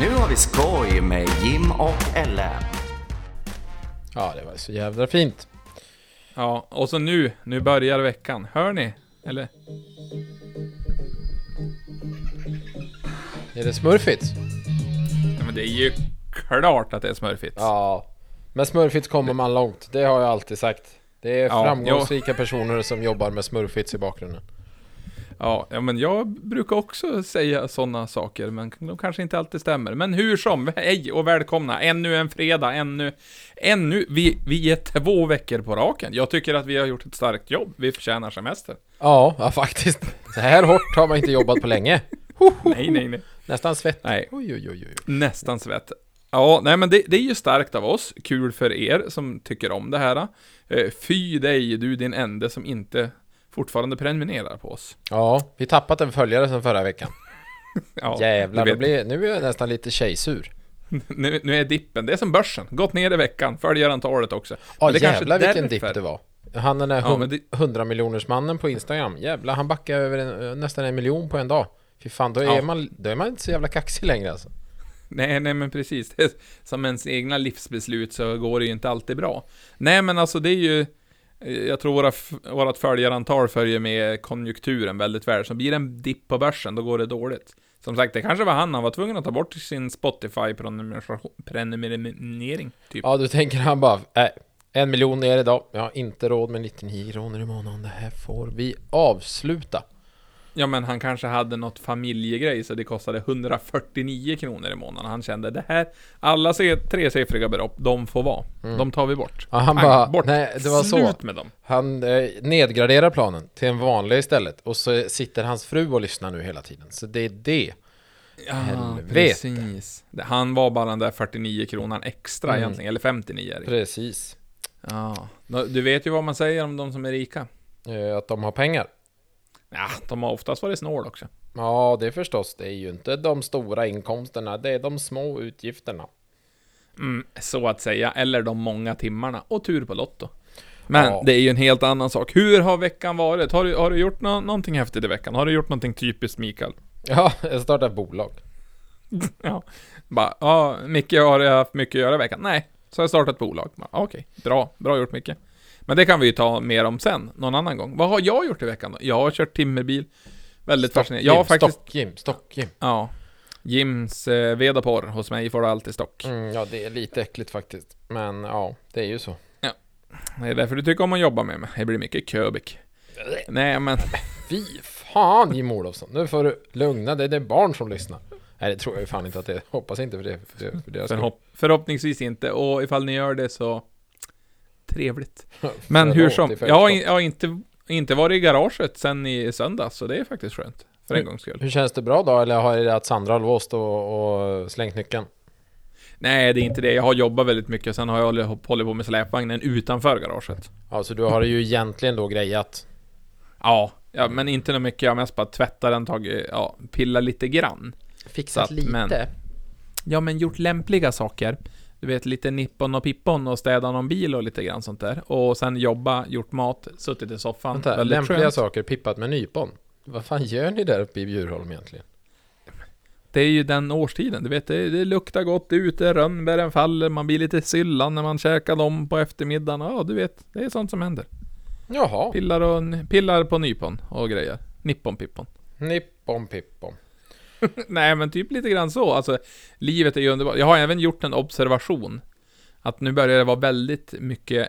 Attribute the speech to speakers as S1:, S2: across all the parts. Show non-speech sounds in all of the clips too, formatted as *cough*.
S1: Nu har vi skoj med Jim och Ellen.
S2: Ja, det var så jävla fint.
S3: Ja, och så nu, nu börjar veckan. Hör ni? Eller?
S2: Är det smurfigt?
S3: Ja, men det är ju klart att det är smurfigt.
S2: Ja. Med smurfits kommer man långt. Det har jag alltid sagt. Det är
S3: Ja,
S2: framgångsrika personer som jobbar med smurfits i bakgrunden.
S3: Ja, ja, men jag brukar också säga sådana saker, men de kanske inte alltid stämmer. Men hur som, hej och välkomna. Ännu en fredag, ännu, ännu, vi, vi är två veckor på raken. Jag tycker att vi har gjort ett starkt jobb. Vi förtjänar semester.
S2: Ja, ja faktiskt. Så här hårt har man inte jobbat på länge.
S3: Nej, nej, nej.
S2: Nästan svett.
S3: Nej.
S2: Oj, oj, oj, oj.
S3: Nästan svett. Ja, nej men det, det är ju starkt av oss. Kul för er som tycker om det här. Eh, Fy dig, du din ende som inte fortfarande prenumererar på oss.
S2: Ja, vi tappat en följare sedan förra veckan. *laughs*
S3: Ja,
S2: Jävlar,
S3: vet.
S2: blir, nu är jag nästan lite tjejsur.
S3: Nu, nu är dippen, det är som börsen, gått ner i veckan, följarantalet också.
S2: Ja
S3: det kanske
S2: jävlar vilken
S3: därför-
S2: dipp det var. Han den där
S3: Ja, det-
S2: 100 miljoners mannen på Instagram. Jävlar, han backade över en, nästan en miljon på en dag. Fy fan, då är,
S3: Ja.
S2: man, då är man inte så jävla kaxig längre alltså.
S3: Nej, nej men precis. *laughs* Det som ens egna livsbeslut så går det ju inte alltid bra. Nej men alltså det är ju, jag tror våra, vårat följarantal följer med konjunkturen väldigt väl. Så blir det en dipp på börsen, då går det dåligt. Som sagt, det kanske var han, han var tvungen att ta bort sin Spotify prenumerering typ.
S2: Ja, du tänker han bara, äh, en miljon ner idag. Jag har inte råd med 99 kronor i månaden. Det här får vi avsluta.
S3: Ja men han kanske hade något familjegrej så det kostade 149 kronor i månaden. Han kände det här, alla tresiffriga belopp, de får vara. De tar vi bort.
S2: Ja, han bara,
S3: bort.
S2: nej, det var så.
S3: Slut med dem.
S2: Han eh, nedgraderar planen till en vanlig istället. Och så sitter hans fru och lyssnar nu hela tiden. Så det är det.
S3: Ja,
S2: Helvete.
S3: precis. Han var bara den där 49 kronan extra
S2: Mm.
S3: egentligen, eller 59 är det.
S2: Precis.
S3: Ja, du vet ju vad man säger om de som är rika.
S2: Eh, att de har pengar.
S3: Ja, de har oftast varit snål också.
S2: Ja, det förstås. Det är ju inte de stora inkomsterna. Det är de små utgifterna.
S3: Mm, så att säga, eller de många timmarna, och tur på Lotto. Men
S2: Ja.
S3: det är ju en helt annan sak. Hur har veckan varit? Har du, har du gjort nå- någonting häftigt i veckan? Har du gjort någonting typiskt Mikael?
S2: Ja, jag startar ett bolag. *laughs*
S3: Ja, bara, ja, Micke har jag haft mycket att göra i veckan? Nej, så har jag startat ett bolag. Okej, bra, bra gjort Micke. Men det kan vi ju ta mer om sen, någon annan gång. Vad har jag gjort i veckan då? Jag har kört timmerbil. Väldigt fascinerande. Jag har faktiskt,
S2: Stockgym, stockgym.
S3: ja, Jims eh, ved och porr hos mig får du alltid stock.
S2: Mm, ja, det är lite äckligt faktiskt. Men ja, det är ju så.
S3: Det är därför du tycker om att jobba med mig. Det blir mycket köbik. Nej men,
S2: Fy fan Jim Olofsson, nu får du lugna dig. Det är barn som lyssnar. Nej, det tror jag ju fan inte att det är. Hoppas inte för det. För det, för deras
S3: förhopp förhoppningsvis inte. Och ifall ni gör det så, trevligt. *laughs* Men hur som, jag har, in- jag har inte, inte varit i garaget sen i söndags, så det är faktiskt skönt. För en gångs skull.
S2: Hur känns det bra då? Eller har det att Sandra har låst och, och slängt nyckeln?
S3: Nej, det är inte det. Jag har jobbat väldigt mycket, sen har jag hållit på med släpvagnen utanför garaget.
S2: Ja, så du har ju egentligen då grejat.
S3: Ja, ja men inte något mycket. Jag har mest bara tvättat den, tagit, ja, pilla lite grann.
S2: Fixat
S3: att, men- Ja, men gjort lämpliga saker. Du vet, lite nippon och pippon och städa någon bil och lite grann sånt där. Och sen jobba, gjort mat, suttit i soffan.
S2: Vänta,
S3: Väldigt
S2: lämpliga
S3: skönt.
S2: saker pippat med nypon. Vad fan gör ni där uppe i Bjurholm egentligen?
S3: Det är ju den årstiden, du vet, det, det luktar gott ute, rönnbären faller, man blir lite syllan när man käkar dem på eftermiddagen. Ja, du vet, det är sånt som händer.
S2: Jaha,
S3: Pillar, och, pillar på nypon och grejer. Nippon pippon.
S2: nippon pippon. *laughs*
S3: Nej, men typ lite grann så. Alltså, livet är ju underbart. Jag har även gjort en observation. Att nu börjar det vara väldigt mycket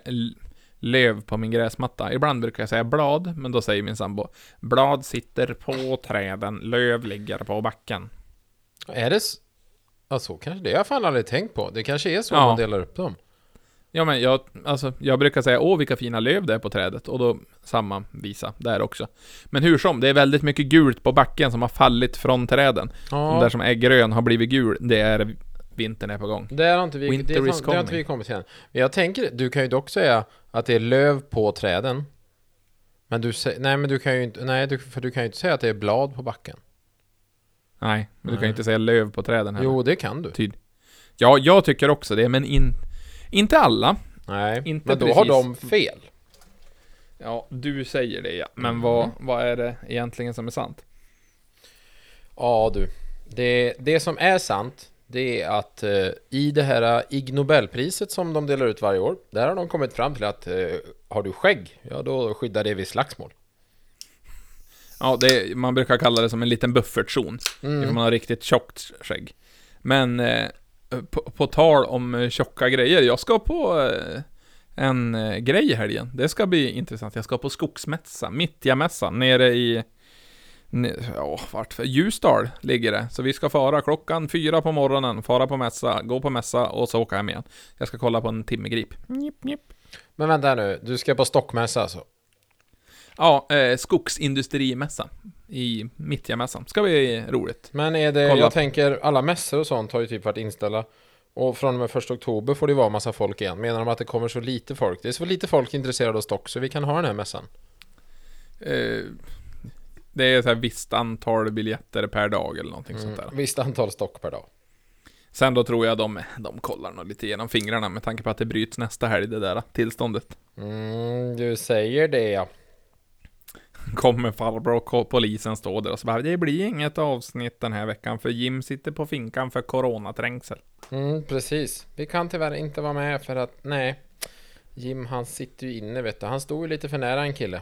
S3: löv på min gräsmatta. Ibland brukar jag säga blad, men då säger min sambo Blad sitter på träden, löv ligger på backen.
S2: Är det s- Ja, så kanske det. Jag har fan aldrig tänkt på. Det kanske är så
S3: Ja.
S2: man delar upp dem.
S3: Ja, men jag, alltså, jag brukar säga åh vilka fina löv det är på trädet, och då samma visa där också. Men hur som, det är väldigt mycket gult på backen som har fallit från träden. Den där
S2: Ja,
S3: som är grön har blivit gul, det är vintern är på gång.
S2: det har inte vi, det, är det har inte vi kommit till än. Men jag tänker, du kan ju dock säga att det är löv på träden. Men du nej men du kan ju inte, nej du, för du kan ju inte säga att det är blad på backen.
S3: Nej, men du kan
S2: Nej.
S3: ju inte säga löv på träden heller.
S2: Jo, det kan du.
S3: Tyd. Ja, jag tycker också det, men in, inte alla.
S2: Nej,
S3: Inte
S2: men då har
S3: precis.
S2: de fel.
S3: Ja, du säger det ja. Men
S2: Mm.
S3: vad, vad är det egentligen som är sant?
S2: Ja du. Det, det som är sant, Det är att eh, i det här Ig Nobelpriset som de delar ut varje år, där har de kommit fram till att eh, har du skägg, ja då skyddar det vid slagsmål.
S3: Ja, det, man brukar kalla det som en liten buffertzon.
S2: Mm.
S3: Ifall man har riktigt tjockt skägg. Men eh, på, på tal om eh, tjocka grejer, jag ska på eh, en eh, grej i helgen. Det ska bli intressant. Jag ska på skogsmässa, Mittjamässan, nere i Ja, vart? Ljusdal ligger det. Så vi ska fara klockan fyra på morgonen, fara på mässa, gå på mässa och så åka hem igen. Jag ska kolla på en timmergrip. Njip, njip.
S2: Men vänta nu, du ska på stockmässa alltså?
S3: Ja, eh, skogsindustrimässa i Mittjamässan. Ska bli roligt.
S2: Men är det,
S3: Kolla.
S2: jag tänker alla mässor och sånt har ju typ varit inställda och från och med första oktober får det vara massa folk igen. Menar de att det kommer så lite folk? Det är så lite folk intresserade av stock så vi kan ha den här mässan.
S3: Eh, det är så här visst antal biljetter per dag eller någonting sånt där.
S2: Visst antal stock per dag.
S3: Sen då tror jag de, de kollar nog lite genom fingrarna med tanke på att det bryts nästa helg det där tillståndet.
S2: Mm, du säger det ja.
S3: Kommer farbror och polisen stå där och så bara Det blir inget avsnitt den här veckan för Jim sitter på finkan för coronaträngsel.
S2: Mm, precis. Vi kan tyvärr inte vara med för att, nej. Jim han sitter ju inne vet du. Han stod ju lite för nära en kille.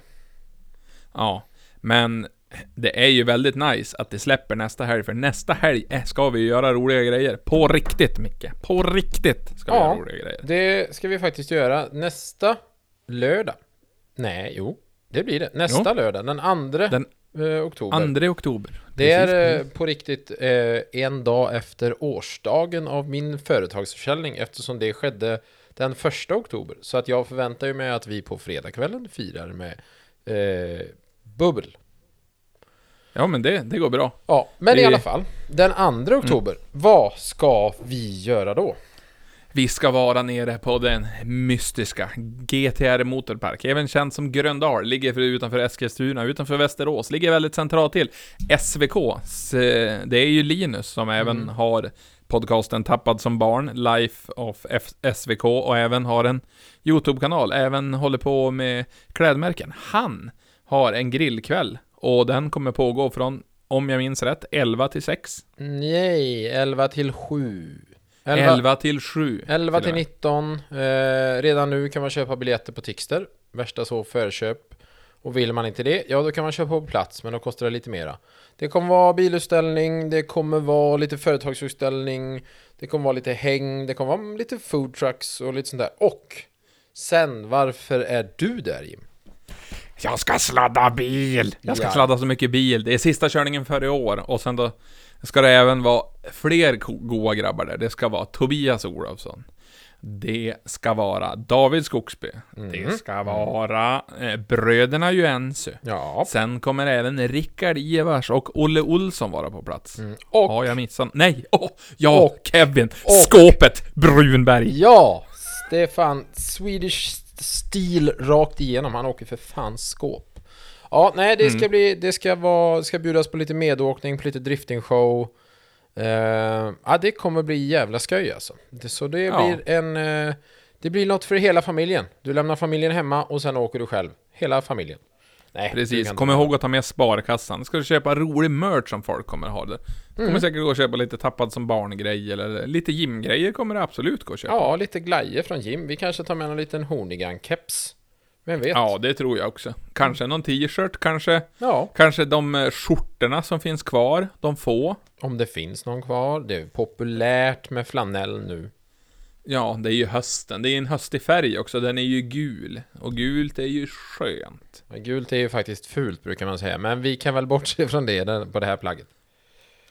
S3: Ja, men det är ju väldigt nice att det släpper nästa helg för nästa helg eh, ska vi göra roliga grejer. På riktigt Micke. På riktigt ska vi
S2: Ja.
S3: göra roliga grejer.
S2: Det ska vi faktiskt göra nästa lördag. Nej, jo. Det blir det. Nästa lördag, den andra
S3: Den
S2: eh, oktober.
S3: 2 oktober.
S2: Det är
S3: Precis.
S2: eh, på riktigt eh, en dag efter årsdagen av min företagsförsäljning eftersom det skedde den första oktober. Så att jag förväntar ju mig att vi på fredagskvällen firar med eh, bubbel.
S3: Ja men det, det går bra.
S2: Ja, men i
S3: Det-
S2: alla fall. Den andra oktober, vad ska vi göra då?
S3: Vi ska vara nere på den mystiska GTR Motorpark, även känd som Gröndal, ligger för utanför Eskilstuna, utanför Västerås, ligger väldigt centralt till. SVK, det är ju Linus som även har podcasten Tappad som barn, Life of F- SVK och även har en YouTube-kanal, även håller på med klädmärken. Han har en grillkväll och den kommer pågå från, om jag minns rätt, 11 till 6.
S2: Nej, 11 till 7.
S3: 11, till 7.
S2: 11 till
S3: och med.
S2: 19. Eh, redan nu kan man köpa biljetter på Tixter. Värsta så förköp. Och vill man inte det, ja då kan man köpa på plats, men då kostar det lite mera. Det kommer vara bilutställning, det kommer vara lite företagsutställning, det kommer vara lite häng, det kommer vara lite food trucks och lite sånt där. Och sen, varför är du där Jim?
S3: Jag ska sladda bil! Jag ska
S2: Ja.
S3: sladda så mycket bil. Det är sista körningen för i år. Och sen då ska det även vara fler goa grabbar där. Det ska vara Tobias Olofsson. Det ska vara David Skogsby. Det ska vara eh, bröderna Juensö.
S2: Ja.
S3: Sen kommer även Rickard Ivars och Olle Olsson vara på plats.
S2: Och,
S3: Har jag missat? Nej! Åh, ja,
S2: Och-
S3: Kevin!
S2: och-
S3: Skåpet Brunberg!
S2: ja! Stefan, Swedish Steel rakt igenom. Han åker för fan skåp. Ja, nej, det ska bli, det ska vara, ska bjudas på lite medåkning, på lite driftingshow. Uh, ja, det kommer bli jävla skoj alltså. Det, så det
S3: Ja.
S2: blir en, eh, det blir något för hela familjen. Du lämnar familjen hemma och sen åker du själv. Hela familjen. Nej,
S3: Precis, kom ihåg att ta med sparkassan. Ska du köpa rolig merch som folk kommer ha det. Du kommer säkert gå och köpa lite tappad som barngrej eller lite gymgrejer kommer det absolut gå att köpa.
S2: Ja, lite glajer från Jim. Vi kanske tar med en liten Hornigan-keps. Vem vet?
S3: Ja, det tror jag också. Kanske någon t-shirt, kanske,
S2: ja,
S3: kanske de eh, skjortorna som finns kvar, de få.
S2: om det finns någon kvar. Det är populärt med flanell nu.
S3: Ja, det är ju hösten. Det är en höstig färg också, den är ju gul. Och gult är ju skönt.
S2: Men Gult är ju faktiskt fult brukar man säga, men vi kan väl bortse från det på det här plagget.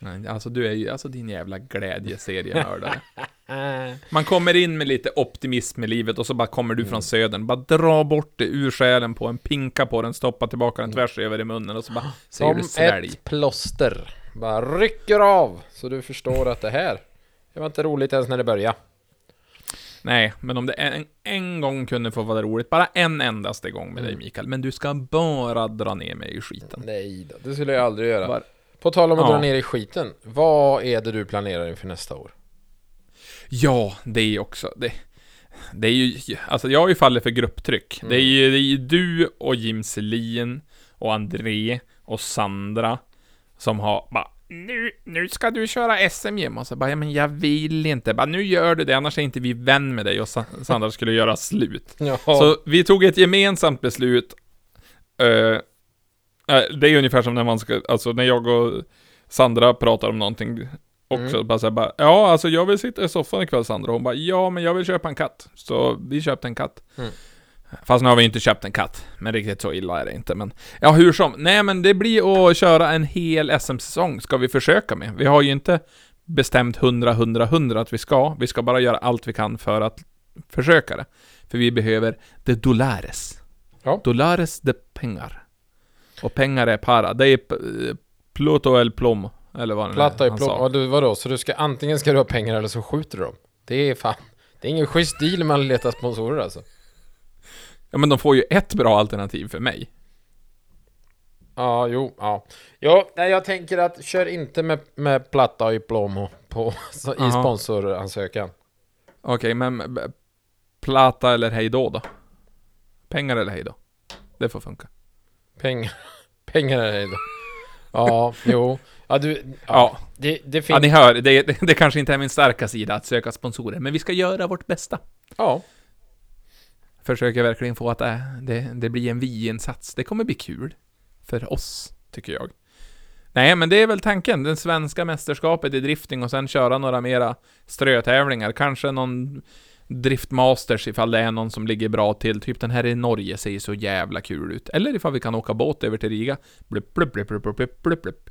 S3: Nej, Alltså du är ju, alltså din jävla glädjeseriemördare. *laughs* Man kommer in med lite optimism i livet och så bara kommer du från södern, bara dra bort det ur själen på en, pinka på den, stoppa tillbaka den tvärs över i munnen och så bara *gasps* säger du svälj.
S2: ett plåster. Bara rycker av, så du förstår att det här, det var inte roligt ens när det började.
S3: Nej, men om det en, en gång kunde få vara roligt, bara en endaste gång med dig
S2: Mm.
S3: Mikael, men du ska bara dra ner mig i skiten.
S2: Nej då, det skulle jag aldrig göra.
S3: Var-
S2: På tal om att
S3: Ja.
S2: dra ner i skiten, vad är det du planerar inför nästa år?
S3: Ja, det är också, det, det är ju, alltså jag har ju fallit för grupptryck.
S2: Mm.
S3: Det, är ju, det är ju du och Jim Selin och André och Sandra som har bara nu, nu ska du köra SM Jim. Och så bara, ja men jag vill inte. Bara, nu gör du det, annars är inte vi vän med dig. Och Sa- Sandra skulle göra slut. *laughs*
S2: Ja.
S3: Så vi tog ett gemensamt beslut. Eh, det är ungefär som när man ska, alltså när jag och Sandra pratar om någonting också,
S2: Mm.
S3: bara så här, bara, ja alltså jag vill sitta i soffan ikväll Sandra, hon bara, ja men jag vill köpa en katt. Så vi köpte en katt.
S2: Mm.
S3: Fast nu har vi inte köpt en katt, men riktigt så illa är det inte. Men ja, hur som. Nej men det blir att köra en hel SM-säsong, ska vi försöka med. Vi har ju inte bestämt 100, 100, 100 att vi ska. Vi ska bara göra allt vi kan för att försöka det. För vi behöver de dolares.
S2: Ja.
S3: Dolares de pengar. Och pengar är para. Det är p- Pluto el plomo. Eller vad
S2: Platta plåt.
S3: sa.
S2: Ja, du, vadå? Så du ska antingen ska du ha pengar eller så skjuter du dem? Det är fan... Det är ingen schysst deal man letar sponsorer alltså.
S3: Ja men de får ju ett bra alternativ för mig.
S2: Ja, jo, ja. Ja, nej, jag tänker att kör inte med, med platta i plomo på, *laughs* så, i sponsoransökan.
S3: Okej, men b- Plata eller hejdå då? Pengar eller hejdå? Det får funka.
S2: Pengar, *laughs* pengar är det. Ja, jo. Ja, du... Ja,
S3: Ja,
S2: det, det
S3: ja
S2: finns...
S3: ni hör, det, det, det kanske inte är min starka sida att söka sponsorer, men vi ska göra vårt bästa.
S2: Ja.
S3: Försöker verkligen få att det, det, det blir en vi-insats. Det kommer bli kul. För oss, tycker jag. Nej, men det är väl tanken. Det svenska mästerskapet i drifting och sen köra några mera strötävlingar. Kanske någon driftmasters ifall det är någon som ligger bra till. Typ den här i Norge ser ju så jävla kul ut. Eller ifall vi kan åka båt över till Riga. Blup, blup, blup, blup, blup, blup, blup.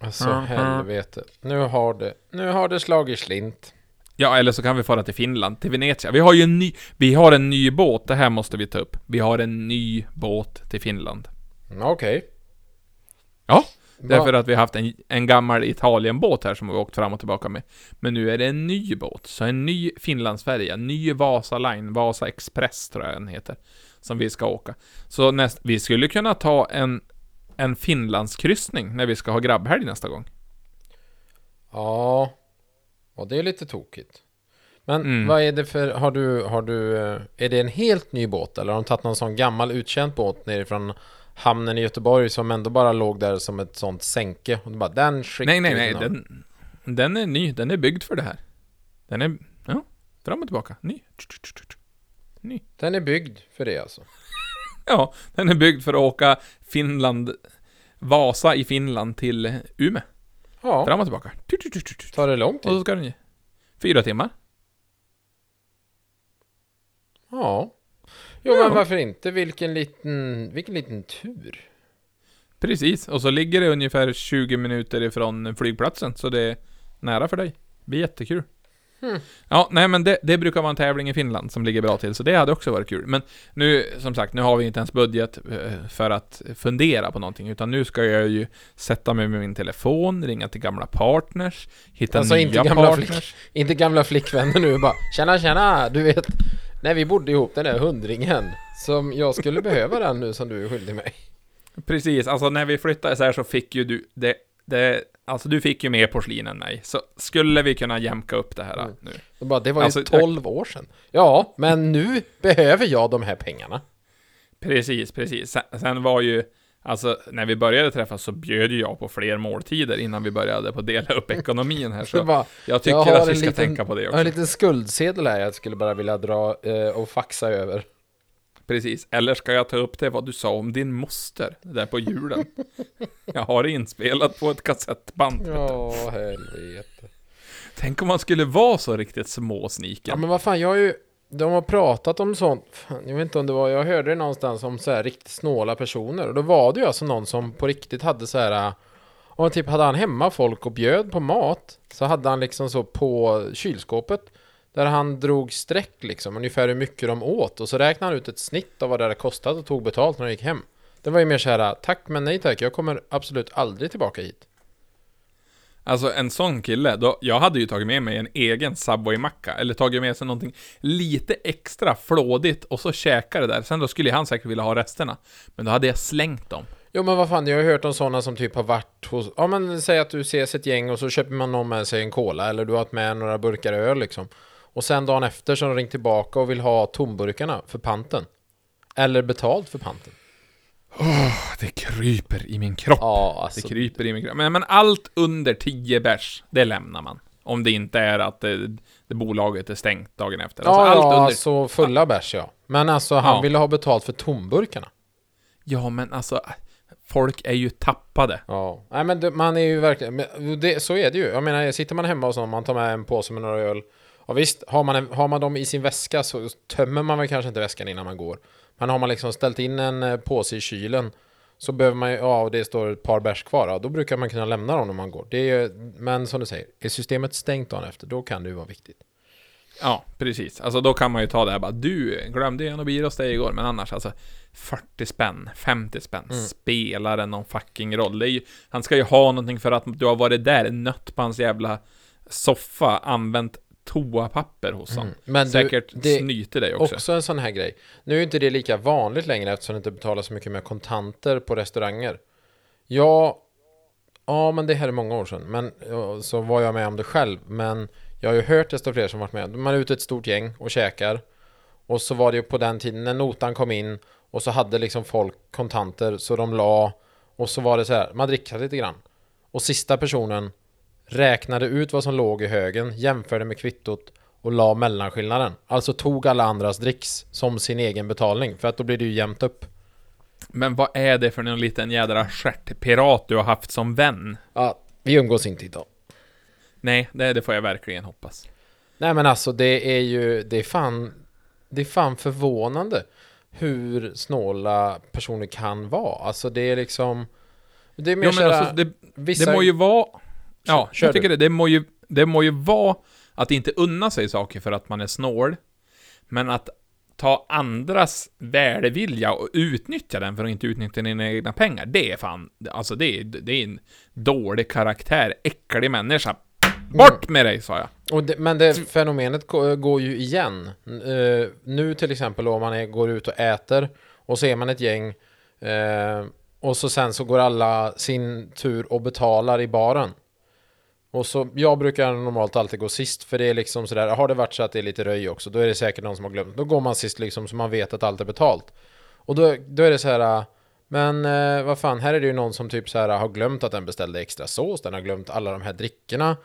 S2: Alltså
S3: Mhm.
S2: helvete. Nu har det, nu har det slagit slint.
S3: Ja, eller så kan vi fara till Finland, till Venezia. Vi har ju en ny, vi har en ny båt, det här måste vi ta upp. Vi har en ny båt till Finland.
S2: Mm, Okej.
S3: Ja,
S2: Va-
S3: Därför att vi har haft en, en gammal Italienbåt här som vi har åkt fram och tillbaka med. Men nu är det en ny båt, så en ny Finlandsfärja, ny Vasa Line, Vasa Express tror jag den heter, som vi ska åka. Så näst, vi skulle kunna ta en, en Finlandskryssning när vi ska ha grabbhelg nästa gång.
S2: Ja. Och det är lite tokigt. Men
S3: Mm.
S2: vad är det för, har du, har du, eh, är det en helt ny båt eller har de tagit någon sån gammal utkänd båt nerifrån hamnen i Göteborg som ändå bara låg där som ett sånt sänke och bara den skickar
S3: Nej, nej, nej, den, den är ny, den är byggd för det här. Den är, ja, fram och tillbaka, ny.
S2: Den är byggd för det alltså. *laughs*
S3: Ja, den är byggd för att åka Finland, Vasa i Finland till Umeå.
S2: Ja,
S3: Fram och tillbaka.
S2: tar det lång
S3: Och
S2: tid?
S3: så ska den ge. Fyra timmar.
S2: Ja. Jo
S3: Ja.
S2: men varför inte? Vilken liten, vilken liten tur.
S3: Precis, och så ligger det ungefär 20 minuter ifrån flygplatsen, så det är nära för dig. Det blir jättekul.
S2: Hmm.
S3: Ja, nej men det, det brukar vara en tävling i Finland som ligger bra till, så det hade också varit kul. Men nu, som sagt, nu har vi inte ens budget eh, för att fundera på någonting, utan nu ska jag ju sätta mig med min telefon, ringa till gamla partners, hitta
S2: Alltså,
S3: nya
S2: inte gamla
S3: partners.
S2: Inte gamla flickvänner nu bara Tjena tjena, du vet När vi bodde ihop den där hundringen Som jag skulle behöva den nu som du är skyldig mig
S3: Precis, alltså när vi flyttade så här så fick ju du det, det Alltså du fick ju mer porslin än mig, så skulle vi kunna jämka upp det här
S2: Mm.
S3: nu?
S2: Bara, Det var ju
S3: Alltså,
S2: 12 år sedan Ja, men nu behöver jag de här pengarna
S3: Precis, precis. Sen, sen var ju, alltså när vi började träffas så bjöd ju jag på fler måltider innan vi började på att dela upp ekonomin här.
S2: Så *laughs* bara,
S3: jag tycker
S2: jag
S3: att vi ska
S2: liten-
S3: tänka på det
S2: Jag har en
S3: också.
S2: liten skuldsedel här jag skulle bara vilja dra eh, och faxa över
S3: Precis. Eller ska jag ta upp det vad du sa om din moster där på julen? *laughs* jag har det inspelat på ett kassettband.
S2: Ja, helvete
S3: Tänk om man skulle vara så riktigt småsniken.
S2: Ja men vad fan, jag har ju de har pratat om sånt. Fan, Jag vet inte om det var Jag hörde det någonstans om så här riktigt snåla personer. Och då var det ju alltså någon som på riktigt hade så här eh, Om typ hade han hemma folk och bjöd på mat Så hade han liksom så på kylskåpet Där han drog streck liksom Ungefär hur mycket de åt. Och så räknade han ut ett snitt av vad det hade kostat och tog betalt när de gick hem. Det var ju mer så här Tack men nej tack Jag kommer absolut aldrig tillbaka hit.
S3: Alltså en sån kille, då, jag hade ju tagit med mig en egen Subway-macka, eller tagit med sig någonting lite extra flådigt och så käka det där. Sen då skulle han säkert vilja ha resterna. Men då hade jag slängt dem.
S2: Jo men vad fan, jag har hört om sådana som typ har varit hos, ja men säg att du ses ett gäng och så köper man någon med sig en cola eller du har haft med några burkar öl liksom. Och sen dagen efter så har de ringt tillbaka och vill ha tomburkarna för panten. Eller betalt för panten.
S3: Det kryper i min kropp.
S2: Ja,
S3: Det
S2: alltså.
S3: kryper i min kropp. Men, men allt under 10 bärs, det lämnar man. Om det inte är att det, det bolaget är stängt dagen efter. Alltså
S2: Ja,
S3: allt
S2: ja
S3: under...
S2: alltså fulla bärs ja. Men alltså han
S3: Ja.
S2: ville ha betalt för tomburkarna.
S3: Ja, men alltså, folk är ju tappade.
S2: Ja, nej men det, man är ju verkligen, det, så är det ju. Jag menar, sitter man hemma och så, man tar med en påse med några öl. Ja visst, har man, en, har man dem i sin väska så tömmer man väl kanske inte väskan innan man går. Men har man liksom ställt in en eh, påse i kylen så behöver man ju, ja och det står ett par bärs kvar, ja, då brukar man kunna lämna dem när man går. Det är ju, men som du säger, är systemet stängt dagen efter, då kan det ju vara viktigt.
S3: Ja, precis. Alltså då kan man ju ta det här bara, du glömde en bira hos dig igår, men annars alltså 40 spänn, 50 spänn,
S2: Mm.
S3: spelar det någon fucking roll? Ju, han ska ju ha någonting för att du har varit där, nött på hans jävla soffa, använt toapapper hos honom.
S2: Mm. Men du,
S3: Säkert
S2: det-
S3: snyter dig också.
S2: Också en sån här grej. Nu är inte det lika vanligt längre eftersom det inte betalas så mycket med kontanter på restauranger. Ja, ja men det här är många år sedan. Men så var jag med om det själv. Men jag har ju hört desto fler som varit med. Man är ute ett stort gäng och käkar. Och så var det ju på den tiden när notan kom in och så hade liksom folk kontanter så de la och så var det så här, man dricker lite grann. Och sista personen räknade ut vad som låg i högen, jämförde med kvittot och la mellanskillnaden. Alltså tog alla andras dricks som sin egen betalning, för att då blir det ju jämnt upp.
S3: Men vad är det för någon liten jädra stjärtpirat du har haft som vän?
S2: Ja, vi umgås inte idag.
S3: Nej, det, det får jag verkligen hoppas.
S2: Nej men alltså det är ju, det är fan, det är fan förvånande hur snåla personer kan vara. Alltså det är liksom, det är mer
S3: Jo, men
S2: såhär,
S3: alltså, det,
S2: vissa...
S3: det må ju vara... Ja,
S2: Kör
S3: jag tycker
S2: du.
S3: det. Det må, ju, det må ju vara att inte unna sig saker för att man är snål, men att ta andras välvilja och utnyttja den för att inte utnyttja dina egna pengar, det är fan, alltså det är, det är en dålig karaktär, äcklig människa. Bort med dig, sa jag.
S2: Och det, men det fenomenet gå- går ju igen. Eh, nu till exempel om man är, går ut och äter och så är man ett gäng eh, och så sen så går alla sin tur och betalar i baren. Och så, jag brukar normalt alltid gå sist för det är liksom sådär, har det varit så att det är lite röj också, då är det säkert någon som har glömt. Då går man sist liksom så man vet att allt är betalt. Och då, då är det så här, men eh, vad fan, här är det ju någon som typ så här har glömt att den beställde extra sås, den har glömt alla de här drickorna.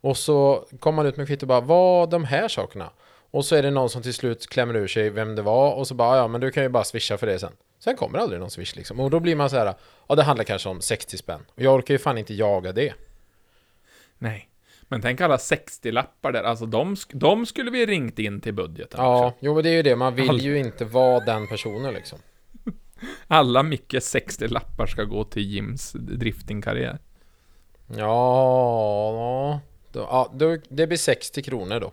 S2: Och så kommer man ut med kvitto och bara, vad de här sakerna? Och så är det någon som till slut klämmer ur sig vem det var och så bara, ja men du kan ju bara swisha för det sen. Sen kommer aldrig någon swish liksom. Och då blir man så här, ja det handlar kanske om 60 spänn. Och jag orkar ju fan inte jaga det.
S3: Nej. Men tänk alla 60-lappar där, alltså de, de skulle vi ringt in till budgeten
S2: Ja,
S3: också.
S2: jo men det är ju det, man vill
S3: All-
S2: ju inte vara den personen liksom. *laughs*
S3: Alla mycket 60-lappar ska gå till Jims driftingkarriär.
S2: Ja, då, ja då, det blir 60 kronor då.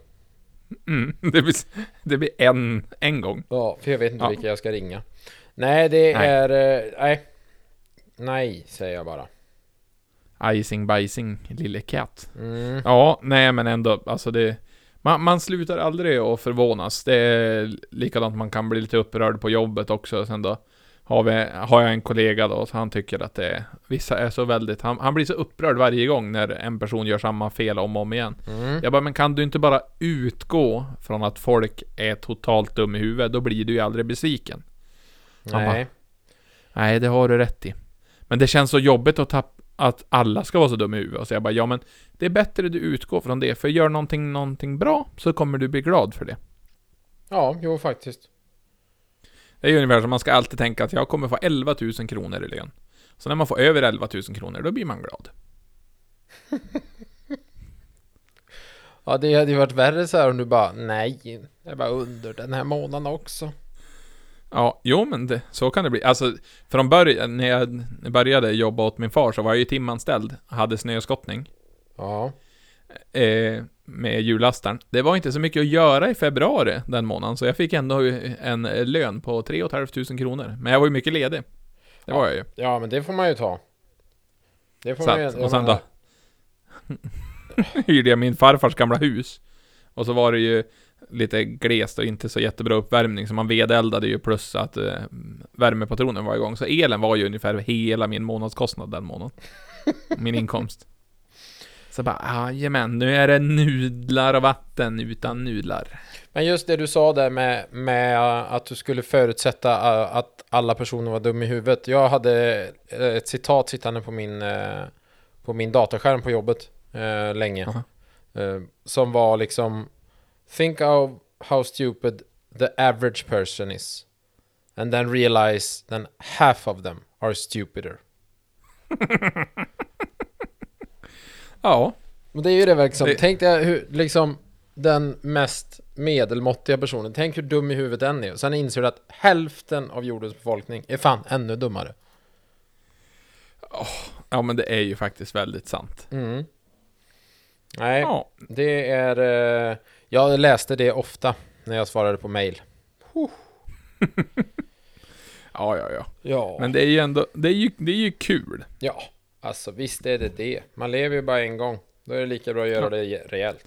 S3: Mm, *laughs* det, blir, det blir en, en gång.
S2: Ja, för jag vet inte
S3: Ja.
S2: vilka jag ska ringa. Nej, det
S3: Nej.
S2: är... eh, Nej. Nej, säger jag bara.
S3: Icing bajsing, lille katt.
S2: Mm.
S3: Ja, nej men ändå, alltså det... Man, man slutar aldrig att förvånas. Det är likadant, man kan bli lite upprörd på jobbet också. Sen då har, vi, har jag en kollega då, så han tycker att det är... Vissa är så väldigt... Han, han blir så upprörd varje gång när en person gör samma fel om och om igen.
S2: Mm.
S3: Jag bara, men kan du inte bara utgå från att folk är totalt dum i huvudet? Då blir du ju aldrig besviken.
S2: Nej.
S3: Nej, det har du rätt i. Men det känns så jobbigt att, tapp, att alla ska vara så dumma i huvudet. Så jag bara, ja men det är bättre du utgår från det. För gör någonting, någonting bra så kommer du bli glad för det.
S2: Ja, jo faktiskt.
S3: Det är ju ungefär som man ska alltid tänka att jag kommer få 11 000 kronor i lön. Så när man får över 11 000 kronor, då blir man glad. *laughs*
S2: Ja, det hade ju varit värre så här om du bara nej, det är bara under den här månaden också.
S3: Ja, jo men det, så kan det bli. Alltså, från början, när jag började jobba åt min far så var jag ju timanställd. Hade snöskottning.
S2: Ja.
S3: eh, med jullastaren. Det var inte så mycket att göra i februari den månaden, så jag fick ändå en lön på 3 500 kronor. Men jag var ju mycket ledig. Det var jag ju.
S2: Ja, men det får man ju ta. Det får
S3: Så
S2: man ju...
S3: att, och sen då *laughs* hyrde jag min farfars gamla hus. Och så var det ju lite glest och inte så jättebra uppvärmning, så man vedeldade ju plus att eh, värmepatronen var igång. Så elen var ju ungefär hela min månadskostnad den månaden. Min inkomst. *laughs* Så bara, jajamän, nu är det nudlar och vatten utan nudlar.
S2: Men just det du sa där med, med att du skulle förutsätta uh, att alla personer var dum i huvudet. Jag hade uh, ett citat sittande på min, uh, på min dataskärm på jobbet länge. Uh, som var liksom Think of how stupid the average person is. And then realize that half of them are stupider. *laughs*
S3: Ja,
S2: Och det är ju det liksom.
S3: Det-
S2: Tänk dig hur, liksom, den mest medelmåttiga personen. Tänk hur dum i huvudet den är. Och sen inser du att hälften av jordens befolkning är fan ännu dummare.
S3: ja men det är ju faktiskt väldigt sant.
S2: Mm. Nej,
S3: Ja,
S2: det är... Eh, jag läste det ofta när jag svarade på mail. *laughs*
S3: ja, ja, ja.
S2: Ja.
S3: Men det är ju ändå, det är ju, det är ju kul.
S2: Ja, alltså visst är det det. Man lever ju bara en gång. Då är det lika bra att göra det rejält.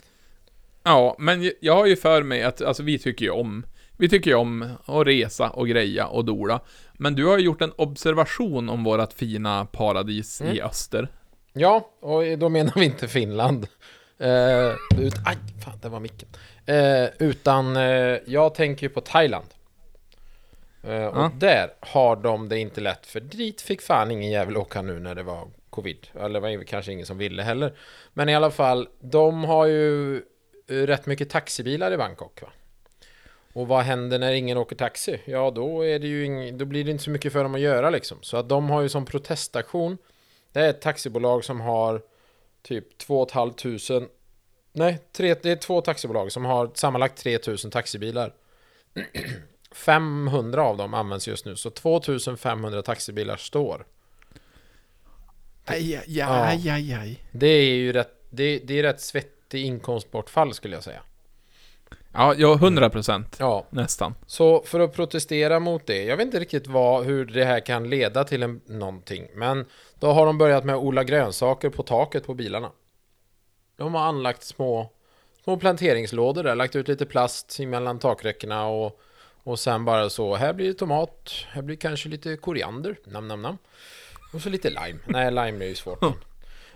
S3: Ja, men jag- har ju för mig att, alltså vi tycker ju om, vi tycker ju om att resa och greja och dola. Men du har ju gjort en observation om vårat fina paradis i öster.
S2: Ja, och då menar vi inte Finland. Eh, ut, aj, fan, det var micken. Eh, utan eh, jag tänker ju på Thailand. Eh, och
S3: Ja.
S2: där har de det inte lätt, för dit fick fan ingen jävel åka nu när det var covid. Eller det var kanske ingen som ville heller. Men i alla fall, de har ju eh, rätt mycket taxibilar i Bangkok va? Och vad händer när ingen åker taxi? Ja, då, är det ju ing, då blir det inte så mycket för dem att göra liksom. Så att de har ju som proteststation det är ett taxibolag som har typ 2 500 Nej, tre, det är två taxibolag som har sammanlagt 3000 taxibilar. *clears throat* 500 av dem används just nu, så 2500 taxibilar står.
S3: Aj, aj,
S2: Ja.
S3: aj, aj, aj.
S2: Det är ju rätt, det, det är rätt svettig inkomstbortfall skulle jag säga.
S3: Ja, ja, 100 procent.
S2: Ja,
S3: Nästan.
S2: så för att protestera mot det, jag vet inte riktigt vad, hur det här kan leda till en, någonting, men då har de börjat med att odla grönsaker på taket på bilarna. De har anlagt små, små planteringslådor där, lagt ut lite plast mellan takräckena och, och sen bara så, här blir det tomat, här blir kanske lite koriander, nam nam nam. Och så lite lime. Nej, lime är ju svårt. *laughs*
S3: Och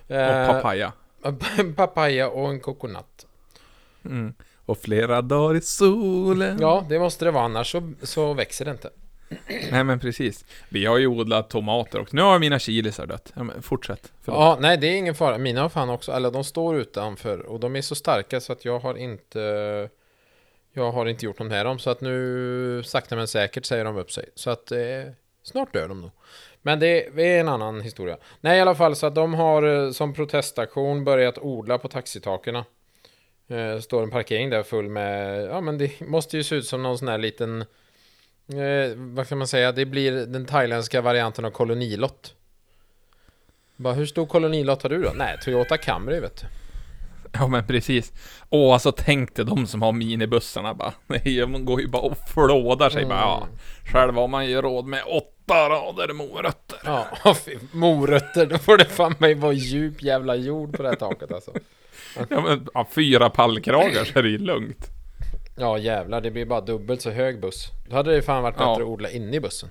S2: Eh,
S3: papaya. *laughs*
S2: Papaya och en kokonat.
S3: Mm. Och flera dagar i solen.
S2: Ja, det måste det vara, annars så, så växer det inte.
S3: Nej men precis. Vi har ju odlat tomater och nu har mina chilisar dött. Ja, men fortsätt. Förlåt.
S2: Ja, nej det är ingen fara. Mina har fan också, eller de står utanför och de är så starka så att jag har inte Jag har inte gjort något med dem så att nu sakta men säkert säger de upp sig. Så att eh, snart dör de nog. Men det är en annan historia. Nej i alla fall så att de har eh, som protestaktion börjat odla på taxitakerna. Eh, står en parkering där full med, ja men det måste ju se ut som någon sån här liten eh, Vad kan man säga, det blir den thailändska varianten av kolonilott. Bara, hur stor kolonilott har du då? Nej, Toyota Camry vet du.
S3: Ja men precis. Åh, alltså tänk dig de som har minibussarna bara. *laughs* Nej, man går ju bara och flådar sig bara. Ja, själv har man ju råd med åtta rader morötter.
S2: Ja, *laughs* morötter, då får det fan mig vara djup jävla jord på det här taket alltså. *laughs*
S3: Ja men ja, fyra pallkragar så är det ju lugnt.
S2: Ja jävlar, det blir bara dubbelt så hög buss. Då hade det fan varit bättre
S3: Ja.
S2: att odla inne i bussen.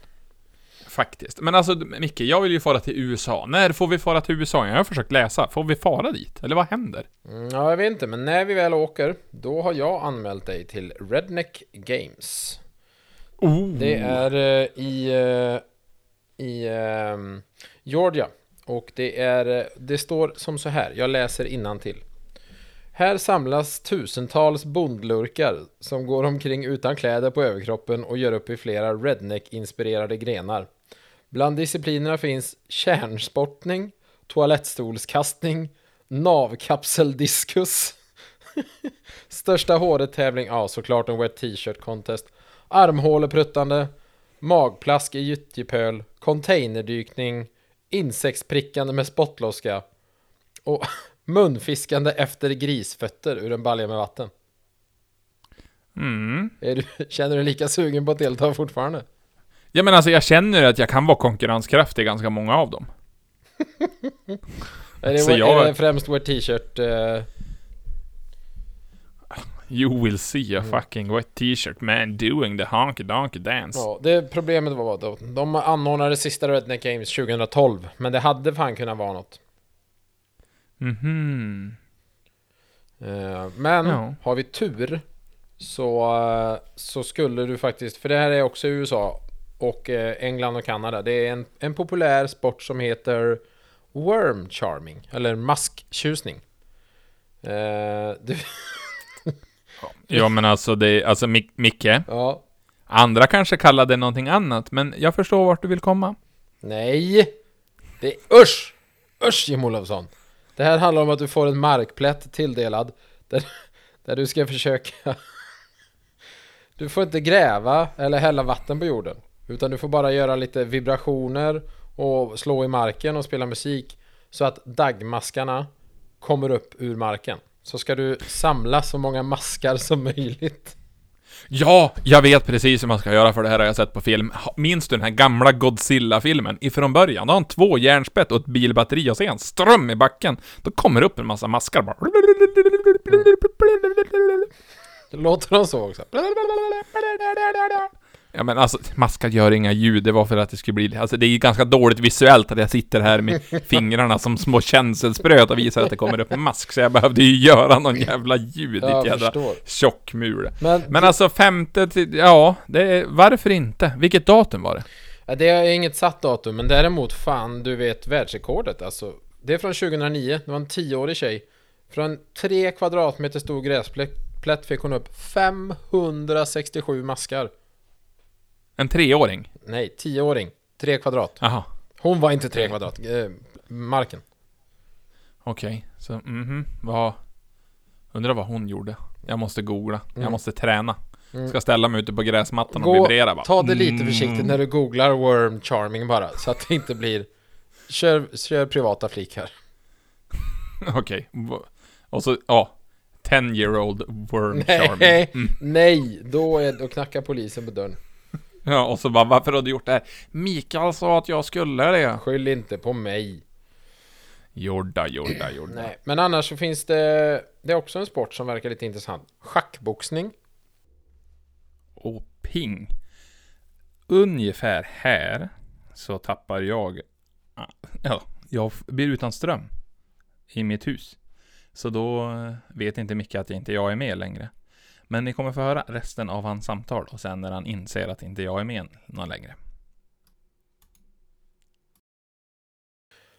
S3: Faktiskt. Men alltså Micke, jag vill ju fara till USA. När får vi fara till USA? Jag har försökt läsa. Får vi fara dit? Eller vad händer?
S2: Mm, ja, jag vet inte, men när vi väl åker, då har jag anmält dig till Redneck Games.
S3: Oh.
S2: Det är eh, i, eh, i ehm, Georgia. Och det är, eh, det står som så här, jag läser till. Här samlas tusentals bondlurkar som går omkring utan kläder på överkroppen och gör upp i flera redneck-inspirerade grenar. Bland disciplinerna finns kärnsportning, toalettstolskastning, navkapseldiskus, *laughs* största håret-tävling, ja såklart en wet t-shirt contest, armhålepruttande, magplask i gyttjepöl, containerdykning, insektsprickande med spottloska och *laughs* munfiskande efter grisfötter ur en balja med vatten.
S3: Mm.
S2: Du, känner du lika sugen på att delta fortfarande?
S3: Ja men alltså jag känner att jag kan vara konkurrenskraftig i ganska många av dem.
S2: Är det,
S3: Så jag-
S2: är det främst wet t-shirt? eh,
S3: You will see a
S2: Mm.
S3: fucking wet t-shirt man doing the honky donkey dance.
S2: ja, det problemet var då, de anordnade sista Redneck Games 2012, men det hade fan kunnat vara något.
S3: Mhm.
S2: Eh, Men
S3: Ja.
S2: har vi tur så, eh, så skulle du faktiskt, för det här är också USA och eh, England och Kanada. Det är en, en populär sport som heter Worm Charming, eller masktjusning. Du,
S3: Ja men alltså det, alltså Mic- Micke,
S2: ja,
S3: andra kanske kallar det någonting annat, men jag förstår vart du vill komma.
S2: nej! Det är usch! Usch Jim Olofsson! Det här handlar om att du får en markplätt tilldelad där, där du ska försöka. Du får inte gräva eller hälla vatten på jorden Utan du får bara göra lite vibrationer och slå i marken och spela musik Så att daggmaskarna kommer upp ur marken. Så ska du samla så många maskar som möjligt.
S3: Ja, jag vet precis hur man ska göra för det här har jag sett på film. Minns du den här gamla Godzilla-filmen? Ifrån början, då har han två järnspett och ett bilbatteri och så är han ström i backen. Då kommer det upp en massa maskar bara.
S2: Låter de så också?
S3: Ja men alltså, maskar gör inga ljud, det var för att det skulle bli... Alltså det är ju ganska dåligt visuellt att jag sitter här med *laughs* fingrarna som små känselspröt och visar att det kommer upp en mask, så jag behövde ju göra någon jävla ljud, ditt jävla tjockmul.
S2: Men,
S3: Men alltså femte till, ja, det varför inte? Vilket datum var det?
S2: Ja, det är inget satt datum, men däremot fan, du vet världsrekordet alltså. Det är från 2009, det var en 10-årig tjej. Från 3 kvadratmeter stor gräsplätt fick hon upp 567 maskar.
S3: En treåring?
S2: Nej, 10-åring. 3 kvadrat.
S3: Jaha,
S2: Hon var inte 3 kvadrat, eh, marken.
S3: okej. Så, mhm, vad... Undrar vad hon gjorde. Jag måste googla. Jag
S2: Mm.
S3: måste träna.
S2: Mm.
S3: Ska ställa mig ute på gräsmattan och
S2: Gå,
S3: vibrera bara.
S2: ta det lite
S3: Mm.
S2: försiktigt när du googlar worm charming bara, så att det inte blir... Kör, kör privata flikar. *laughs*
S3: Okej. Och så, ja. 10 year old worm charming.
S2: Nej, nej, då, är, då knackar polisen på dörren.
S3: Ja, och så bara, varför har du gjort det här? Mikael sa att jag skulle det.
S2: Skyll inte på mig.
S3: Jorda, jorda, jorda.
S2: Nej, men annars så finns det Det är också en sport som verkar lite intressant Schackboxning
S3: Och ping. Ungefär här så tappar jag... Ja, jag blir utan ström i mitt hus. Så då eh, vet inte Micke att inte jag är med längre. Men ni kommer få höra resten av hans samtal och sen när han inser att inte jag är med någon längre.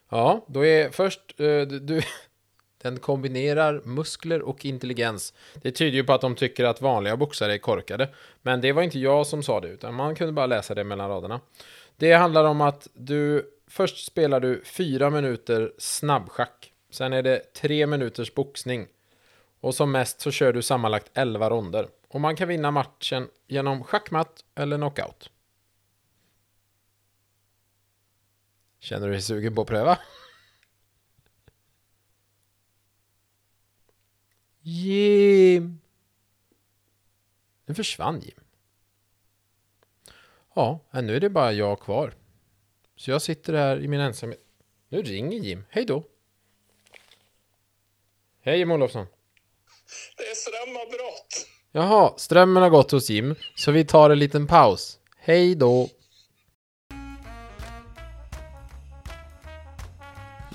S2: Ja, då är först eh, du, du *laughs* Den kombinerar muskler och intelligens. Det tyder ju på att de tycker att vanliga boxare är korkade. Men det var inte jag som sa det utan man kunde bara läsa det mellan raderna. Det handlar om att du Först spelar du fyra minuter snabbschack. Sen är det tre minuters boxning. Och som mest så kör du sammanlagt 11 ronder Och man kan vinna matchen genom schackmatt eller knockout Känner du dig sugen på att pröva? Jim! Nu försvann Jim. Ja, nu är det bara jag kvar. Så jag sitter här i min ensamhet. Nu ringer Jim. Hej då! Hej Jim Olofsson!
S4: Det är strömavbrott.
S2: Jaha, strömmen har gått hos Jim, så vi tar en liten paus. Hej då!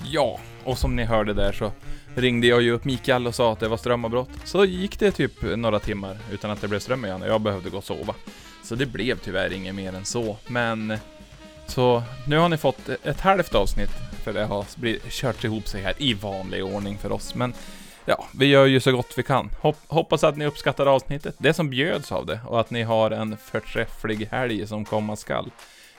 S3: Ja, och som ni hörde där så ringde jag ju upp Mikael och sa att det var strömavbrott. Så gick det typ några timmar utan att det blev ström igen och jag behövde gå och sova. Så det blev tyvärr inget mer än så, men... Så nu har ni fått ett halvt avsnitt, för det har kört ihop sig här i vanlig ordning för oss. Men ja, vi gör ju så gott vi kan. Hopp, hoppas att ni uppskattar avsnittet, det som bjöds av det, och att ni har en förträfflig helg som komma skall.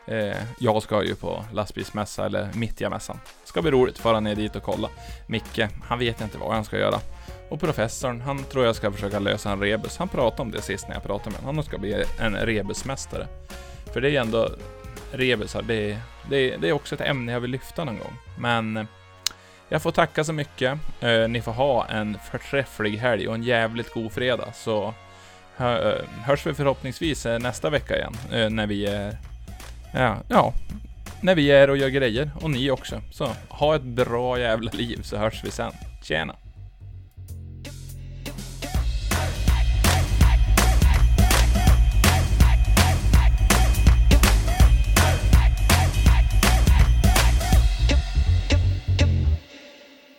S3: Eh, jag ska ju på lastbilsmässa, eller Mittjamässan. Ska bli roligt, fara ner dit och kolla. Micke, han vet inte vad han ska göra. Och professorn, han tror jag ska försöka lösa en rebus. Han pratade om det sist när jag pratade med honom. Han ska bli en rebusmästare. För det är ju ändå rebusar, det är, det, det är också ett ämne jag vill lyfta någon gång. Men jag får tacka så mycket. Eh, ni får ha en förträfflig helg och en jävligt god fredag. Så eh, hörs vi förhoppningsvis eh, nästa vecka igen. Eh, när vi är... Ja, ja. När vi är och gör grejer. Och ni också. Så ha ett bra jävla liv så hörs vi sen. Tjena!